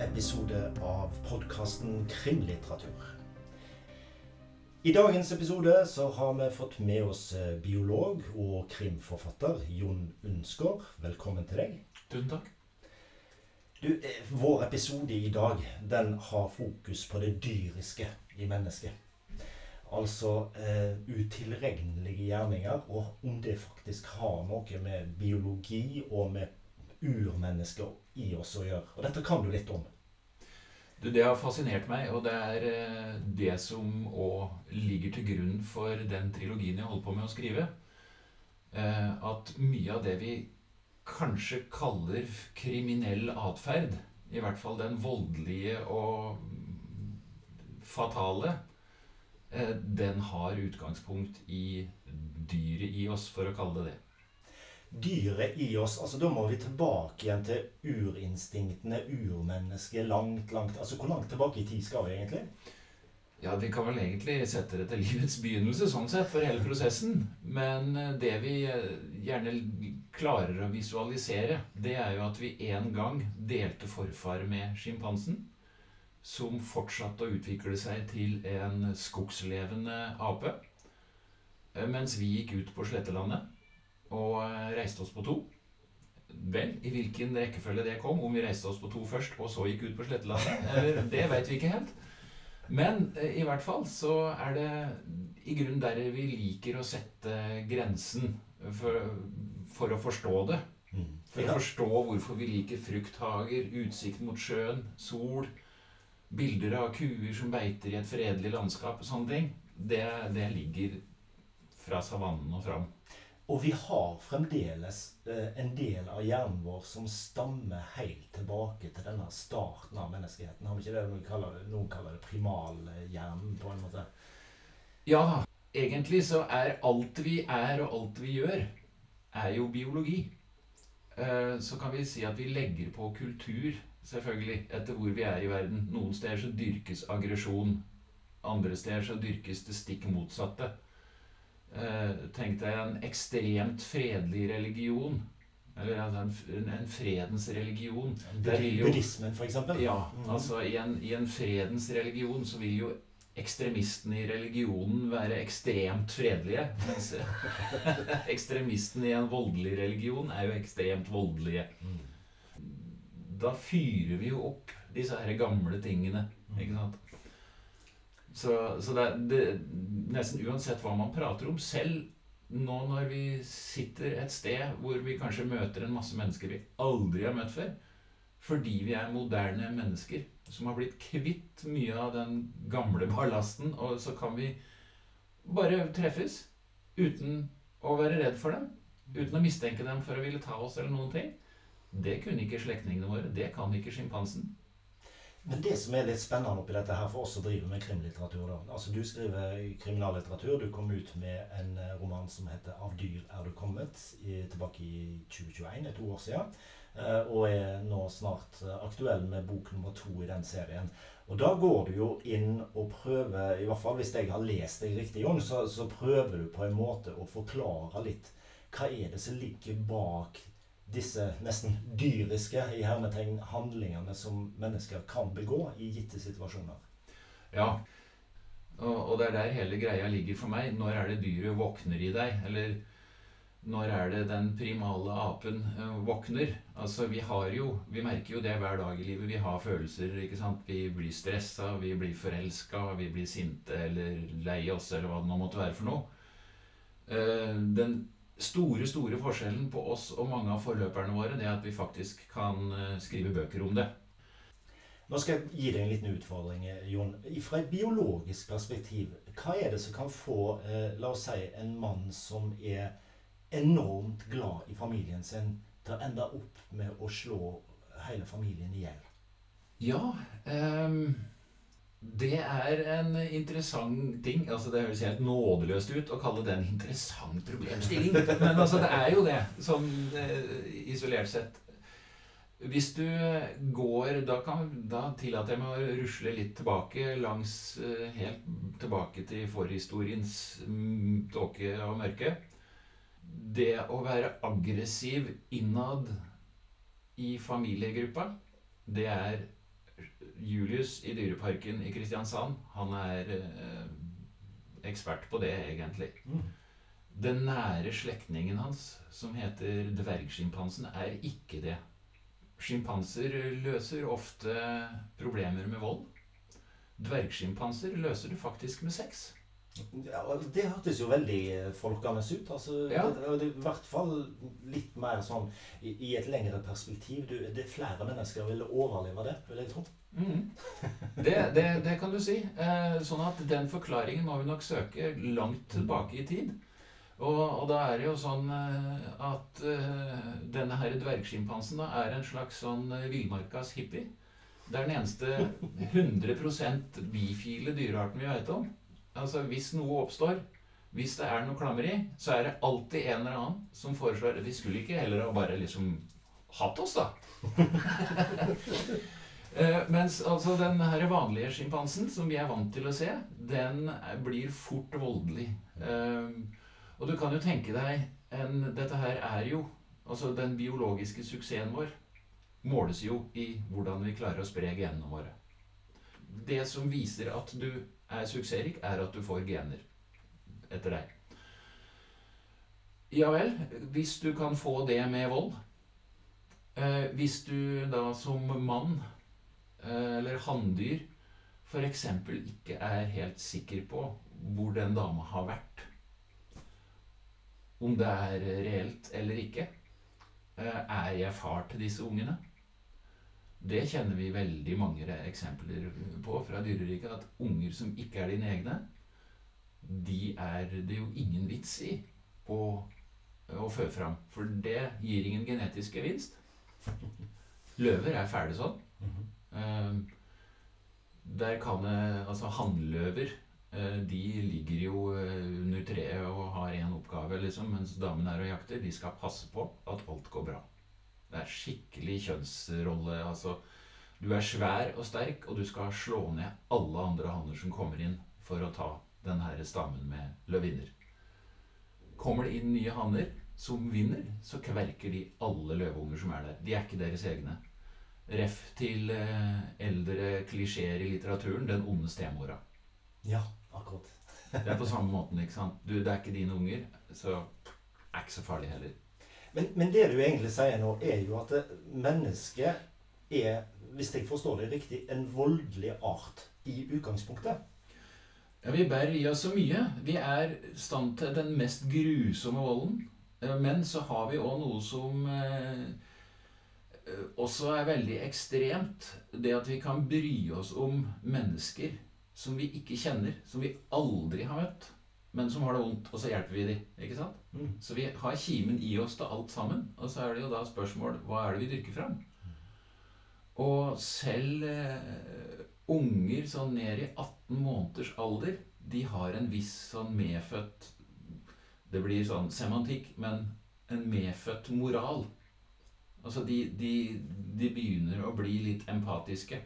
episode av podkasten Krimlitteratur. I dagens episode så har vi fått med oss eh, biolog og krimforfatter Jon Unsgaard. Velkommen til deg. Tusen takk. Du, eh, vår episode i dag den har fokus på det dyriske i mennesket. Altså eh, utilregnelige gjerninger, og om det faktisk har noe med biologi og med urmennesker i oss å gjøre. Og dette kan du litt om. Du, det har fascinert meg, og det er eh, det som òg ligger til grunn for den trilogien jeg holder på med å skrive. Eh, at mye av det vi kanskje kaller kriminell atferd, i hvert fall den voldelige og fatale, eh, den har utgangspunkt i dyret i oss, for å kalle det det dyret i oss altså Da må vi tilbake igjen til urinstinktene, urmennesket, langt, langt Altså hvor langt tilbake i tid skal vi egentlig? Ja, Vi kan vel egentlig sette det til livets begynnelse sånn sett, for hele prosessen. Men eh, det vi eh, gjerne klarer å visualisere, det er jo at vi en gang delte forfar med sjimpansen. Som fortsatte å utvikle seg til en skogslevende ape. Eh, mens vi gikk ut på slettelandet og eh, reiste oss på to. Vel, i hvilken rekkefølge det kom, om vi reiste oss på to først og så gikk ut på Slettelandet, det vet vi ikke helt. Men eh, i hvert fall så er det i grunnen der vi liker å sette grensen for, for å forstå det. Mm. For å forstå hvorfor vi liker frukthager, utsikt mot sjøen, sol, bilder av kuer som beiter i et fredelig landskap, og sånne ting. Det, det ligger fra savannen og fram. Og vi har fremdeles eh, en del av hjernen vår som stammer helt tilbake til denne starten av menneskeheten. Har vi ikke det noen kaller noen kaller det primalhjernen, på en måte? Ja. Egentlig så er alt vi er, og alt vi gjør, er jo biologi. Eh, så kan vi si at vi legger på kultur, selvfølgelig, etter hvor vi er i verden. Noen steder så dyrkes aggresjon. Andre steder så dyrkes det stikk motsatte. Eh, tenk deg en ekstremt fredelig religion. Eller altså en, en, fredens religion. Buddhismen, f.eks.? Ja. Mm. altså i en, i en, fredens religion så vil jo ekstremistene i religionen være ekstremt fredelige. Mens ekstremistene i en voldelig religion er jo ekstremt voldelige. Mm. Da fyrer vi jo opp disse her gamle tingene. ikke sant? Så, så det, det, nesten uansett hva man prater om, selv nå når vi sitter et sted hvor vi kanskje møter en masse mennesker vi aldri har møtt før, fordi vi er moderne mennesker som har blitt kvitt mye av den gamle ballasten, og så kan vi bare treffes uten å være redd for dem. Uten å mistenke dem for å ville ta oss eller noen ting. Det kunne ikke slektningene våre. Det kan ikke sjimpansen. Men det som er litt spennende oppi dette her for oss som driver med krimlitteratur da. Altså Du skriver kriminallitteratur. Du kom ut med en eh, roman som heter 'Av dyr er du kommet' i, tilbake i 2021, et år siden. Eh, og er nå snart eh, aktuell med bok nummer to i den serien. Og da går du jo inn og prøver, i hvert fall hvis jeg har lest deg riktig, Jon, så, så prøver du på en måte å forklare litt hva er det som ligger bak disse nesten dyriske i hermetegn handlingene som mennesker kan begå i gitte situasjoner. Ja, og, det er der hele greia ligger for meg. Når er det dyret våkner i deg? Eller når er det den primale apen uh, våkner? Altså, vi har jo Vi merker jo det hver dag i livet. Vi har følelser. ikke sant? Vi blir stressa, vi blir forelska, vi blir sinte eller lei oss, eller hva det nå måtte være for noe. Uh, den store store forskjellen på oss og mange av forløperne våre, det er at vi faktisk kan eh, skrive bøker om det. Nå skal jeg gi deg en liten utfordring, eh, Jon. Fra et biologisk perspektiv, hva er det som kan få eh, la oss si, en mann som er enormt glad i familien sin, til å ende opp med å slå hele familien i hjel? Ja um det er en interessant ting. altså Det høres helt nådeløst ut å kalle det en interessant problemstilling. Men altså, det er jo det, sånn eh, isolert sett. Hvis du går Da, kan, da tillater jeg meg å rusle litt tilbake langs eh, Helt tilbake til forhistoriens tåke og mørke. Det å være aggressiv innad i familiegruppa det er Julius i Dyreparken i Kristiansand. Han er eh, ekspert på det, egentlig. Mm. Den nære slektningen hans, som heter dvergsjimpansen, er ikke det. Sjimpanser løser ofte problemer med vold. Dvergsjimpanser løser det faktisk med sex. Ja, det hørtes jo veldig eh, folkene ut. Altså, Ja. det, det I hvert fall litt mer sånn i, i et lengre perspektiv. Du, det er flere mennesker ville overleve det, vil jeg tro. Mm. Det, det, det kan du si. Eh, sånn at den forklaringen må vi nok søke langt tilbake i tid. Og, og da er det jo sånn eh, at eh, denne her dvergsjimpansen er en slags sånn villmarkas hippie. Det er den eneste 100% bifile dyrearten vi vet om. Altså Hvis noe oppstår, hvis det er noe klammeri, så er det alltid en eller annen som foreslår Vi skulle ikke heller ha bare liksom hatt oss, da. Eh, mens altså den her vanlige sjimpansen, som vi er vant til å se, den blir fort voldelig. Eh, og du kan jo tenke deg en, Dette her er jo Altså den biologiske suksessen vår måles jo i hvordan vi klarer å spre genene våre. Det som viser at du er suksessrik, er at du får gener etter deg. Ja vel, hvis du kan få det med vold eh, Hvis du da som mann eh, eller hanndyr f.eks. ikke er helt sikker på hvor den dama har vært, om det er reelt eller ikke, eh, er jeg far til disse ungene? Det kjenner vi veldig mange eksempler på fra dyreriket, at unger som ikke er dine egne, de er det jo ingen vits i å, å fø fram. For det gir ingen genetisk gevinst. Løver er fæle sånn. Mm -hmm. Der kan det Altså hannløver eh, de ligger jo eh, under treet og har én oppgave, liksom, mens damene er og jakter. De skal passe på at alt går bra. Skikkelig kjønnsrolle. Altså, du er svær og sterk, og du skal slå ned alle andre hanner som kommer inn for å ta denne stammen med løvinner. Kommer det inn nye hanner som vinner, så kverker de alle løveunger som er der. De er ikke deres egne. Ref til eh, eldre klisjeer i litteraturen 'Den onde stemora'. Ja, akkurat. Det er på samme måten. ikke sant? Du, Det er ikke dine unger, så er ikke så farlig heller. Men, men det du egentlig sier nå, er jo at mennesket er, hvis jeg forstår det riktig, en voldelig art i utgangspunktet. Ja, Vi bærer i oss så mye. Vi er i stand til den mest grusomme volden. Eh, Men så har vi òg noe som eh, eh, også er veldig ekstremt. Det at vi kan bry oss om mennesker som vi ikke kjenner, som vi aldri har møtt, men som har det vondt, og så hjelper vi dem. Ikke sant? Mm. Så vi har kimen i oss til alt sammen. Og så er det jo da spørsmål hva er det vi dyrker fram? Og selv eh, unger sånn ned i 18 måneders alder, de har en viss sånn medfødt Det blir sånn semantikk, men en medfødt moral. Altså de, de, de begynner å bli litt empatiske.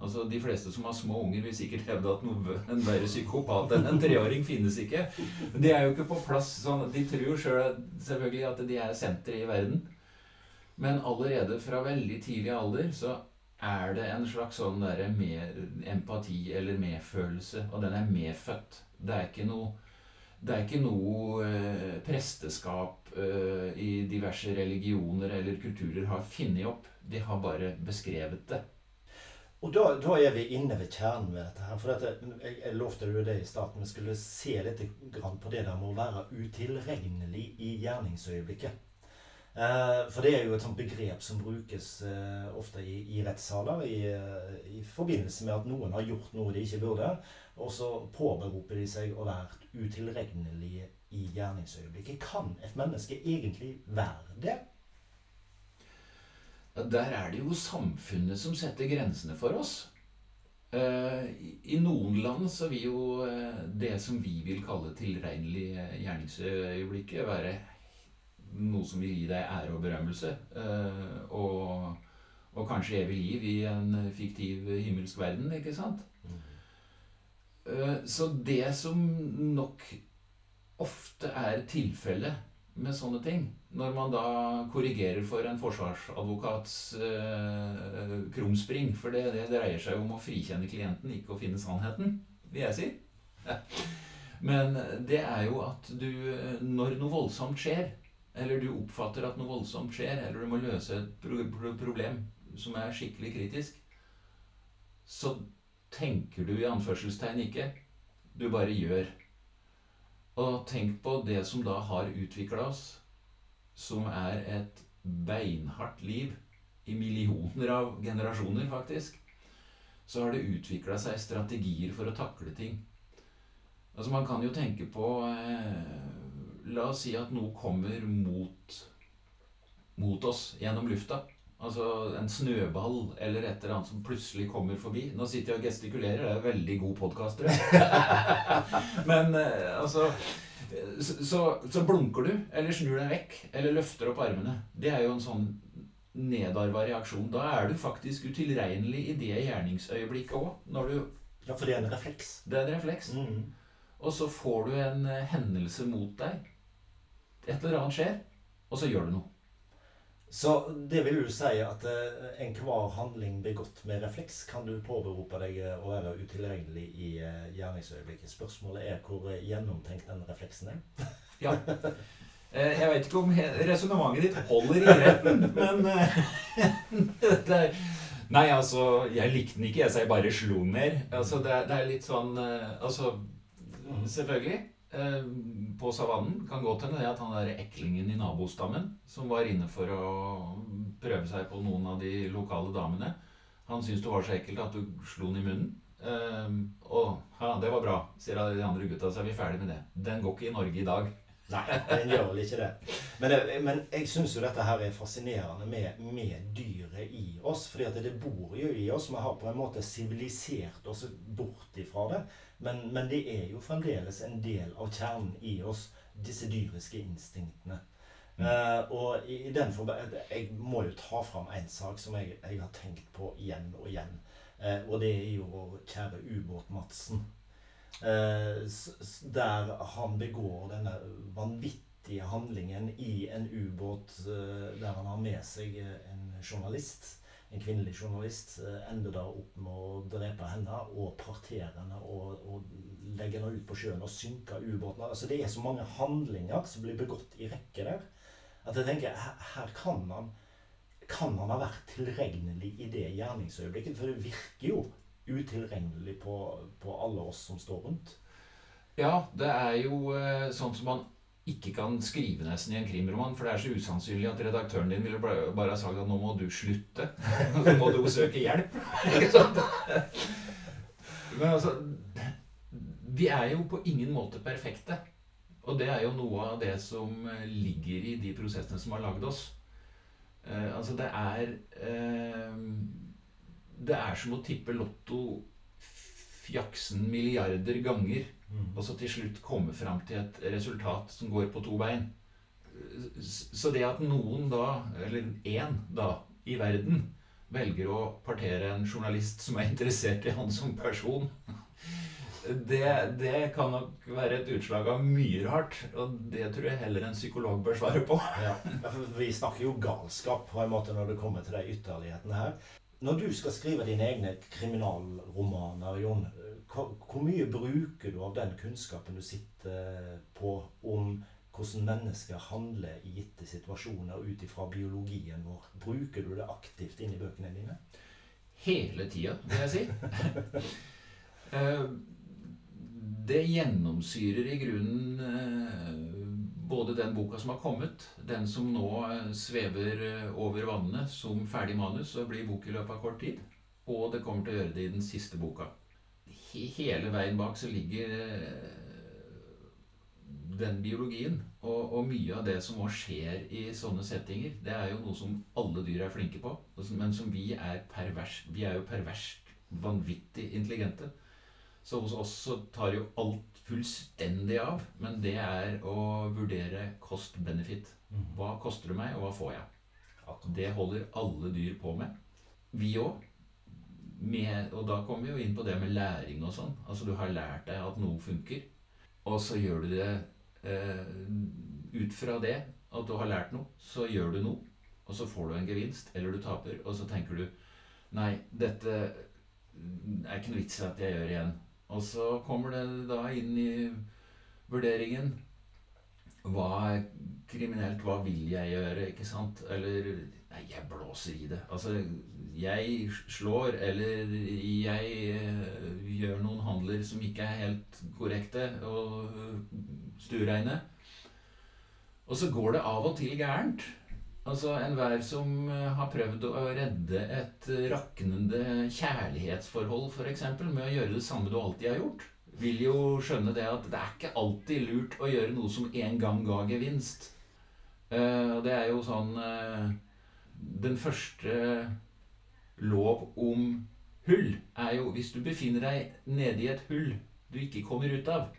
Altså De fleste som har små unger, vil sikkert hevde at noe, en verre psykopat enn en treåring finnes ikke. De er jo ikke på plass sånn De tror selv, selvfølgelig at de er senteret i verden. Men allerede fra veldig tidlig alder så er det en slags sånn derre empati eller medfølelse, og den er medfødt. Det er ikke noe det er ikke noe eh, presteskap eh, i diverse religioner eller kulturer har funnet opp. De har bare beskrevet det. Og da, da er vi inne ved kjernen ved dette her. For dette, jeg, jeg lovte jo det i starten. Vi skulle se litt på det der med å være utilregnelig i gjerningsøyeblikket. Eh, for det er jo et sånt begrep som brukes eh, ofte i, i rettssaler i, eh, i forbindelse med at noen har gjort noe de ikke burde, og så påberoper de seg å være utilregnelige i gjerningsøyeblikket. Kan et menneske egentlig være det? Der er det jo samfunnet som setter grensene for oss. Eh, i- noen land så vil jo eh, det som vi vil kalle tilregnelig eh, gjerningsøyeblikket, være noe som vil gi deg ære og berømmelse. Og, og kanskje evig liv i en fiktiv himmelsk verden, ikke sant? Eh, Så det som nok ofte er tilfellet med sånne ting. Når man da korrigerer for en forsvarsadvokats eh, krumspring. For det, det, dreier seg jo om å frikjenne klienten, ikke å finne sannheten, vil jeg si. Men det er jo at du Når noe voldsomt skjer, eller du oppfatter at noe voldsomt skjer, eller du må løse et pro pro problem som er skikkelig kritisk, så tenker du i anførselstegn ikke. Du bare gjør. Og tenk på det som da har utvikla oss, som er et beinhardt liv i millioner av generasjoner, faktisk. Så har det utvikla seg strategier for å takle ting. Altså Man kan jo tenke på eh, La oss si at noe kommer mot, mot oss gjennom lufta. Altså en snøball eller et eller annet som plutselig kommer forbi. Nå sitter jeg og gestikulerer, det er veldig god podkast, Men eh, altså så, så, blunker du, eller snur deg vekk, eller løfter opp armene. Det er jo en sånn nedarva reaksjon. Da er du faktisk utilregnelig i det gjerningsøyeblikket òg. Ja, for det er en refleks. Det er en refleks. Mm. Og så får du en eh, hendelse mot deg. Et eller annet skjer, og så gjør du noe. Så det vil jo si at uh, enhver handling begått med refleks kan du påberope deg eh, å være utilregnelig i uh, gjerningsøyeblikket. Spørsmålet er hvor gjennomtenkt den refleksen er. ja. Jeg vet ikke om resonnementet ditt holder i retten, men det er, Nei, altså, jeg likte den ikke. Jeg sier bare slo den ned. Altså, det, det, er litt sånn Altså, mm. selvfølgelig. Eh, på savannen. Kan godt hende det at han der eklingen i nabostammen som var inne for å prøve seg på noen av de lokale damene, han syntes det var så ekkelt at du slo den i munnen. Um, og ja, det var bra, sier de andre gutta, så er vi ferdig med det. Den går ikke i Norge i dag. Nei, den gjør vel ikke det. Men, det, men jeg syns jo dette her er fascinerende med, med dyret i oss. fordi at det bor jo i oss. Vi har på en måte sivilisert oss bort ifra det. Men, men, det er jo fremdeles en del av kjernen i oss, disse dyriske instinktene. Mm. Uh, og i, i den Jeg må jo ta fram en sak som jeg, jeg, har tenkt på igjen og igjen. Uh, og det er jo vår kjære ubåt-Madsen. Uh, der han begår denne vanvittige handlingen i en ubåt der han har med seg en journalist en kvinnelig journalist eh, ender da opp med å drepe henne og partere henne og, og legge henne ut på sjøen og synke ubåten. Altså Det er så mange handlinger som blir begått i rekke der, at jeg tenker her, her kan han kan han ha vært tilregnelig i det gjerningsøyeblikket? For det virker jo utilregnelig på, på alle oss som står rundt. Ja, det er jo eh, sånn som man ikke kan skrive nesten i en krimroman, for det er så usannsynlig at redaktøren din ville bare ha sagt at 'nå må du slutte'. Nå må du søke hjelp. Men altså Vi er jo på ingen måte perfekte. Og det er jo noe av det som ligger i de prosessene som har lagd oss. Uh, altså, det er uh, Det er som å tippe Lotto fjaksen milliarder ganger. Og så til slutt komme fram til et resultat som går på to bein. Så det at noen da, eller én da, i verden velger å partere en journalist som er interessert i han som person det, det, kan nok være et utslag av mye rart. Og det tror jeg heller en psykolog bør svare på. ja, Vi snakker jo galskap på en måte når det kommer til de ytterlighetene her. Når du skal skrive dine egne kriminalromaner, Jon, hvor mye bruker du av den kunnskapen du sitter på om hvordan mennesker handler i gitte situasjoner ut ifra biologien vår? Bruker du det aktivt inn i bøkene dine? Hele tida, vil jeg si. Eh, det gjennomsyrer i grunnen eh, både den boka som har kommet, den som nå eh, svever over vannene som ferdig manus og blir bok i løpet av kort tid, og det kommer til å gjøre det i den siste boka hele veien bak så ligger eh, den biologien. Og, og, mye av det som også skjer i sånne settinger, det er jo noe som alle dyr er flinke på. Men som vi er pervers. Vi er jo perverst vanvittig intelligente. Så hos oss så tar jo alt fullstendig av. Men det er å vurdere cost-benefit. Mm. Hva koster det meg, og hva får jeg? Det holder alle dyr på med. Vi òg og da kommer vi jo inn på det med læring og sånn. Altså du har lært deg at noe funker, og så gjør du det eh, ut fra det at du har lært noe, så gjør du noe, og så får du en gevinst, eller du taper, og så tenker du Nei, dette er ikke noe vits i at jeg gjør igjen. Og så kommer det da inn i vurderingen Hva er kriminelt? Hva vil jeg gjøre? Ikke sant? Eller Nei, jeg blåser i det. Altså, jeg slår, eller jeg eh, gjør noen handler som ikke er helt korrekte og stuereine. Og så går det av og til gærent. Altså Enhver som eh, har prøvd å redde et raknende kjærlighetsforhold, f.eks., med å gjøre det samme du alltid har gjort, vil jo skjønne det at det er ikke alltid lurt å gjøre noe som en gang ga gevinst. Uh, det er jo sånn Den første lov om hull er jo hvis du befinner deg nede i et hull du ikke kommer ut av,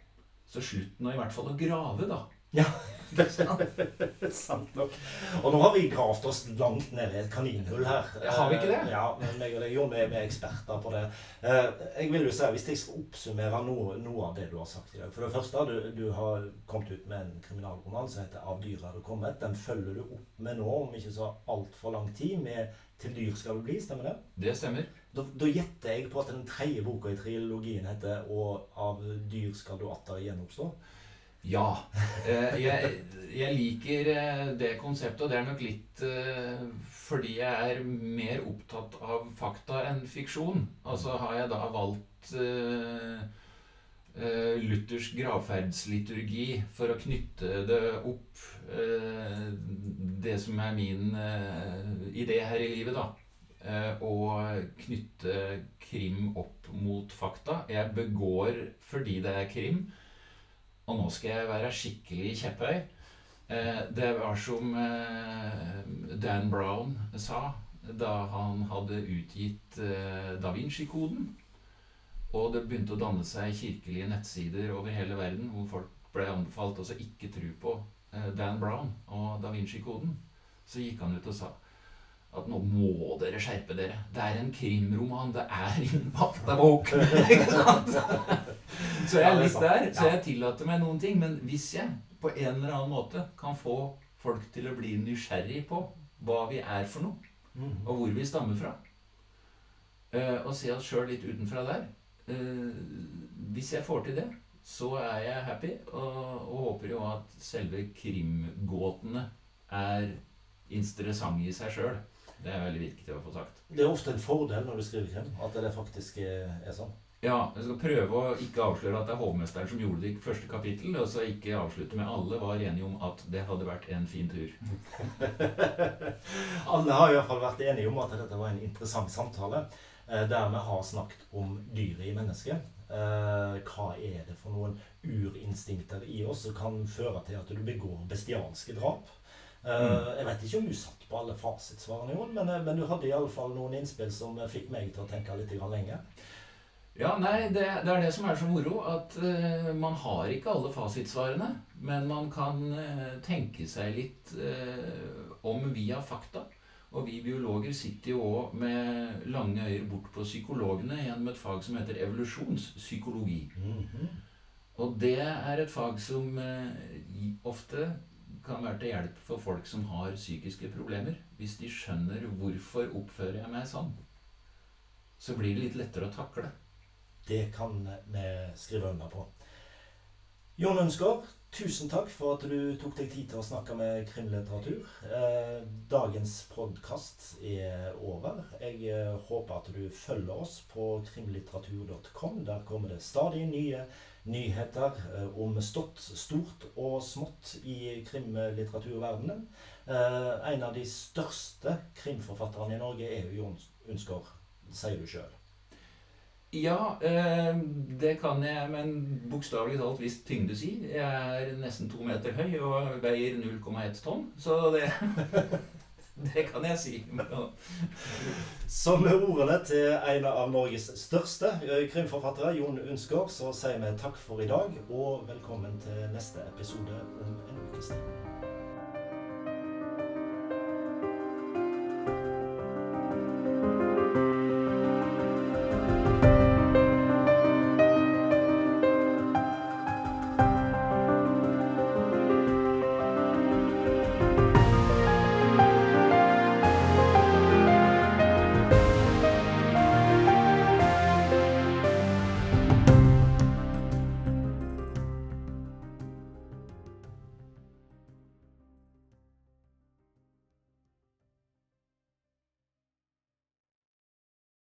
så slutt nå i hvert fall å grave, da. Ja, det er sant nok. Og nå har vi gravd oss langt ned i et kaninhull her. Har vi ikke det? Ja, men meg og deg jo, vi er eksperter på det. Eh, jeg vil jo si, Hvis jeg skal oppsummere noe, noe av det du har sagt i dag For det første, du, du har kommet ut med en kriminalroman som heter 'Av dyr er du kommet'. Den følger du opp med nå om ikke så altfor lang tid med 'Til dyr skal du bli'. Stemmer det? Det stemmer. Da, da gjetter jeg på at den tredje boka i trilogien heter 'Og av dyr skal du atter gjenoppstå'. Ja. Eh, jeg, jeg, liker eh, det konseptet, og det er nok litt eh, fordi jeg er mer opptatt av fakta enn fiksjon. Altså har jeg da valgt luthersk gravferdsliturgi for å knytte det opp Det som er min idé her i livet, da. Og knytte krim opp mot fakta. Jeg begår fordi det er krim. Og nå skal jeg være skikkelig kjepphøy. Eh, det var som eh, Dan Brown sa da han hadde utgitt eh, Da Vinci-koden. Og det begynte å danne seg kirkelige nettsider over hele verden hvor folk ble anbefalt å ikke tro på Dan Brown og Da Vinci-koden. Så gikk han ut og sa at nå må dere skjerpe dere. Det er en krimroman. Det er ingen faktabok. så jeg er litt der. Så jeg tillater meg noen ting. Men hvis jeg på en eller annen måte kan få folk til å bli nysgjerrig på hva vi er for noe, mm. og hvor vi stammer fra, eh, og se oss sjøl litt utenfra der eh, Hvis jeg får til det, så er jeg happy, og, og håper jo at selve krimgåtene er interessante i seg sjøl. Det er veldig viktig å få sagt. Det er ofte en fordel når du skriver krim, at det faktisk er sånn. Ja, jeg skal prøve å ikke avsløre at det er hovmesteren som gjorde det i første kapittel, og så ikke avslutte med alle var enige om at det hadde vært en fin tur. alle har i hvert fall vært enige om at dette var en interessant samtale, eh, der vi har snakket om dyret i mennesket. Eh, hva er det for noen urinstinkter i oss som kan føre til at du begår bestialske drap? Mm. Jeg vet ikke om du satt på alle fasitsvarene, Jon, men, eh, men du hadde iallfall noen innspill som fikk meg til å tenke litt lenger. Ja, nei, det, det, er det som er så moro, at uh, man har ikke alle fasitsvarene. Men man kan uh, tenke seg litt uh, om via fakta. Og vi biologer sitter jo òg med lange øyer bort på psykologene gjennom et fag som heter evolusjonspsykologi. Mm -hmm. Og det er et fag som ofte kan være til hjelp for folk som har psykiske problemer. Hvis de skjønner 'hvorfor oppfører jeg meg sånn', så blir det litt lettere å takle. Det kan vi skrive under på. Jon Ønskår, tusen takk for at du tok deg tid til å snakke med krimlitteratur. Eh, dagens podkast er over. Jeg eh, håper at du følger oss på krimlitteratur.com. Der kommer det stadig nye nyheter eh, om stått, stort og smått i krimlitteraturverdenen. En av de største krimforfatterne i Norge er jo Jon Unskår, sier du sjøl. Ja, eh, det kan jeg, men bokstavelig talt hvis tyngde sier. Jeg er nesten to meter høy og veier 0,1 tonn, så det Det kan jeg si. så med ordene til en av Norges største eh, krimforfattere, Jon Unsgaard, så sier vi takk for i dag, og velkommen til neste episode om en ukes tid.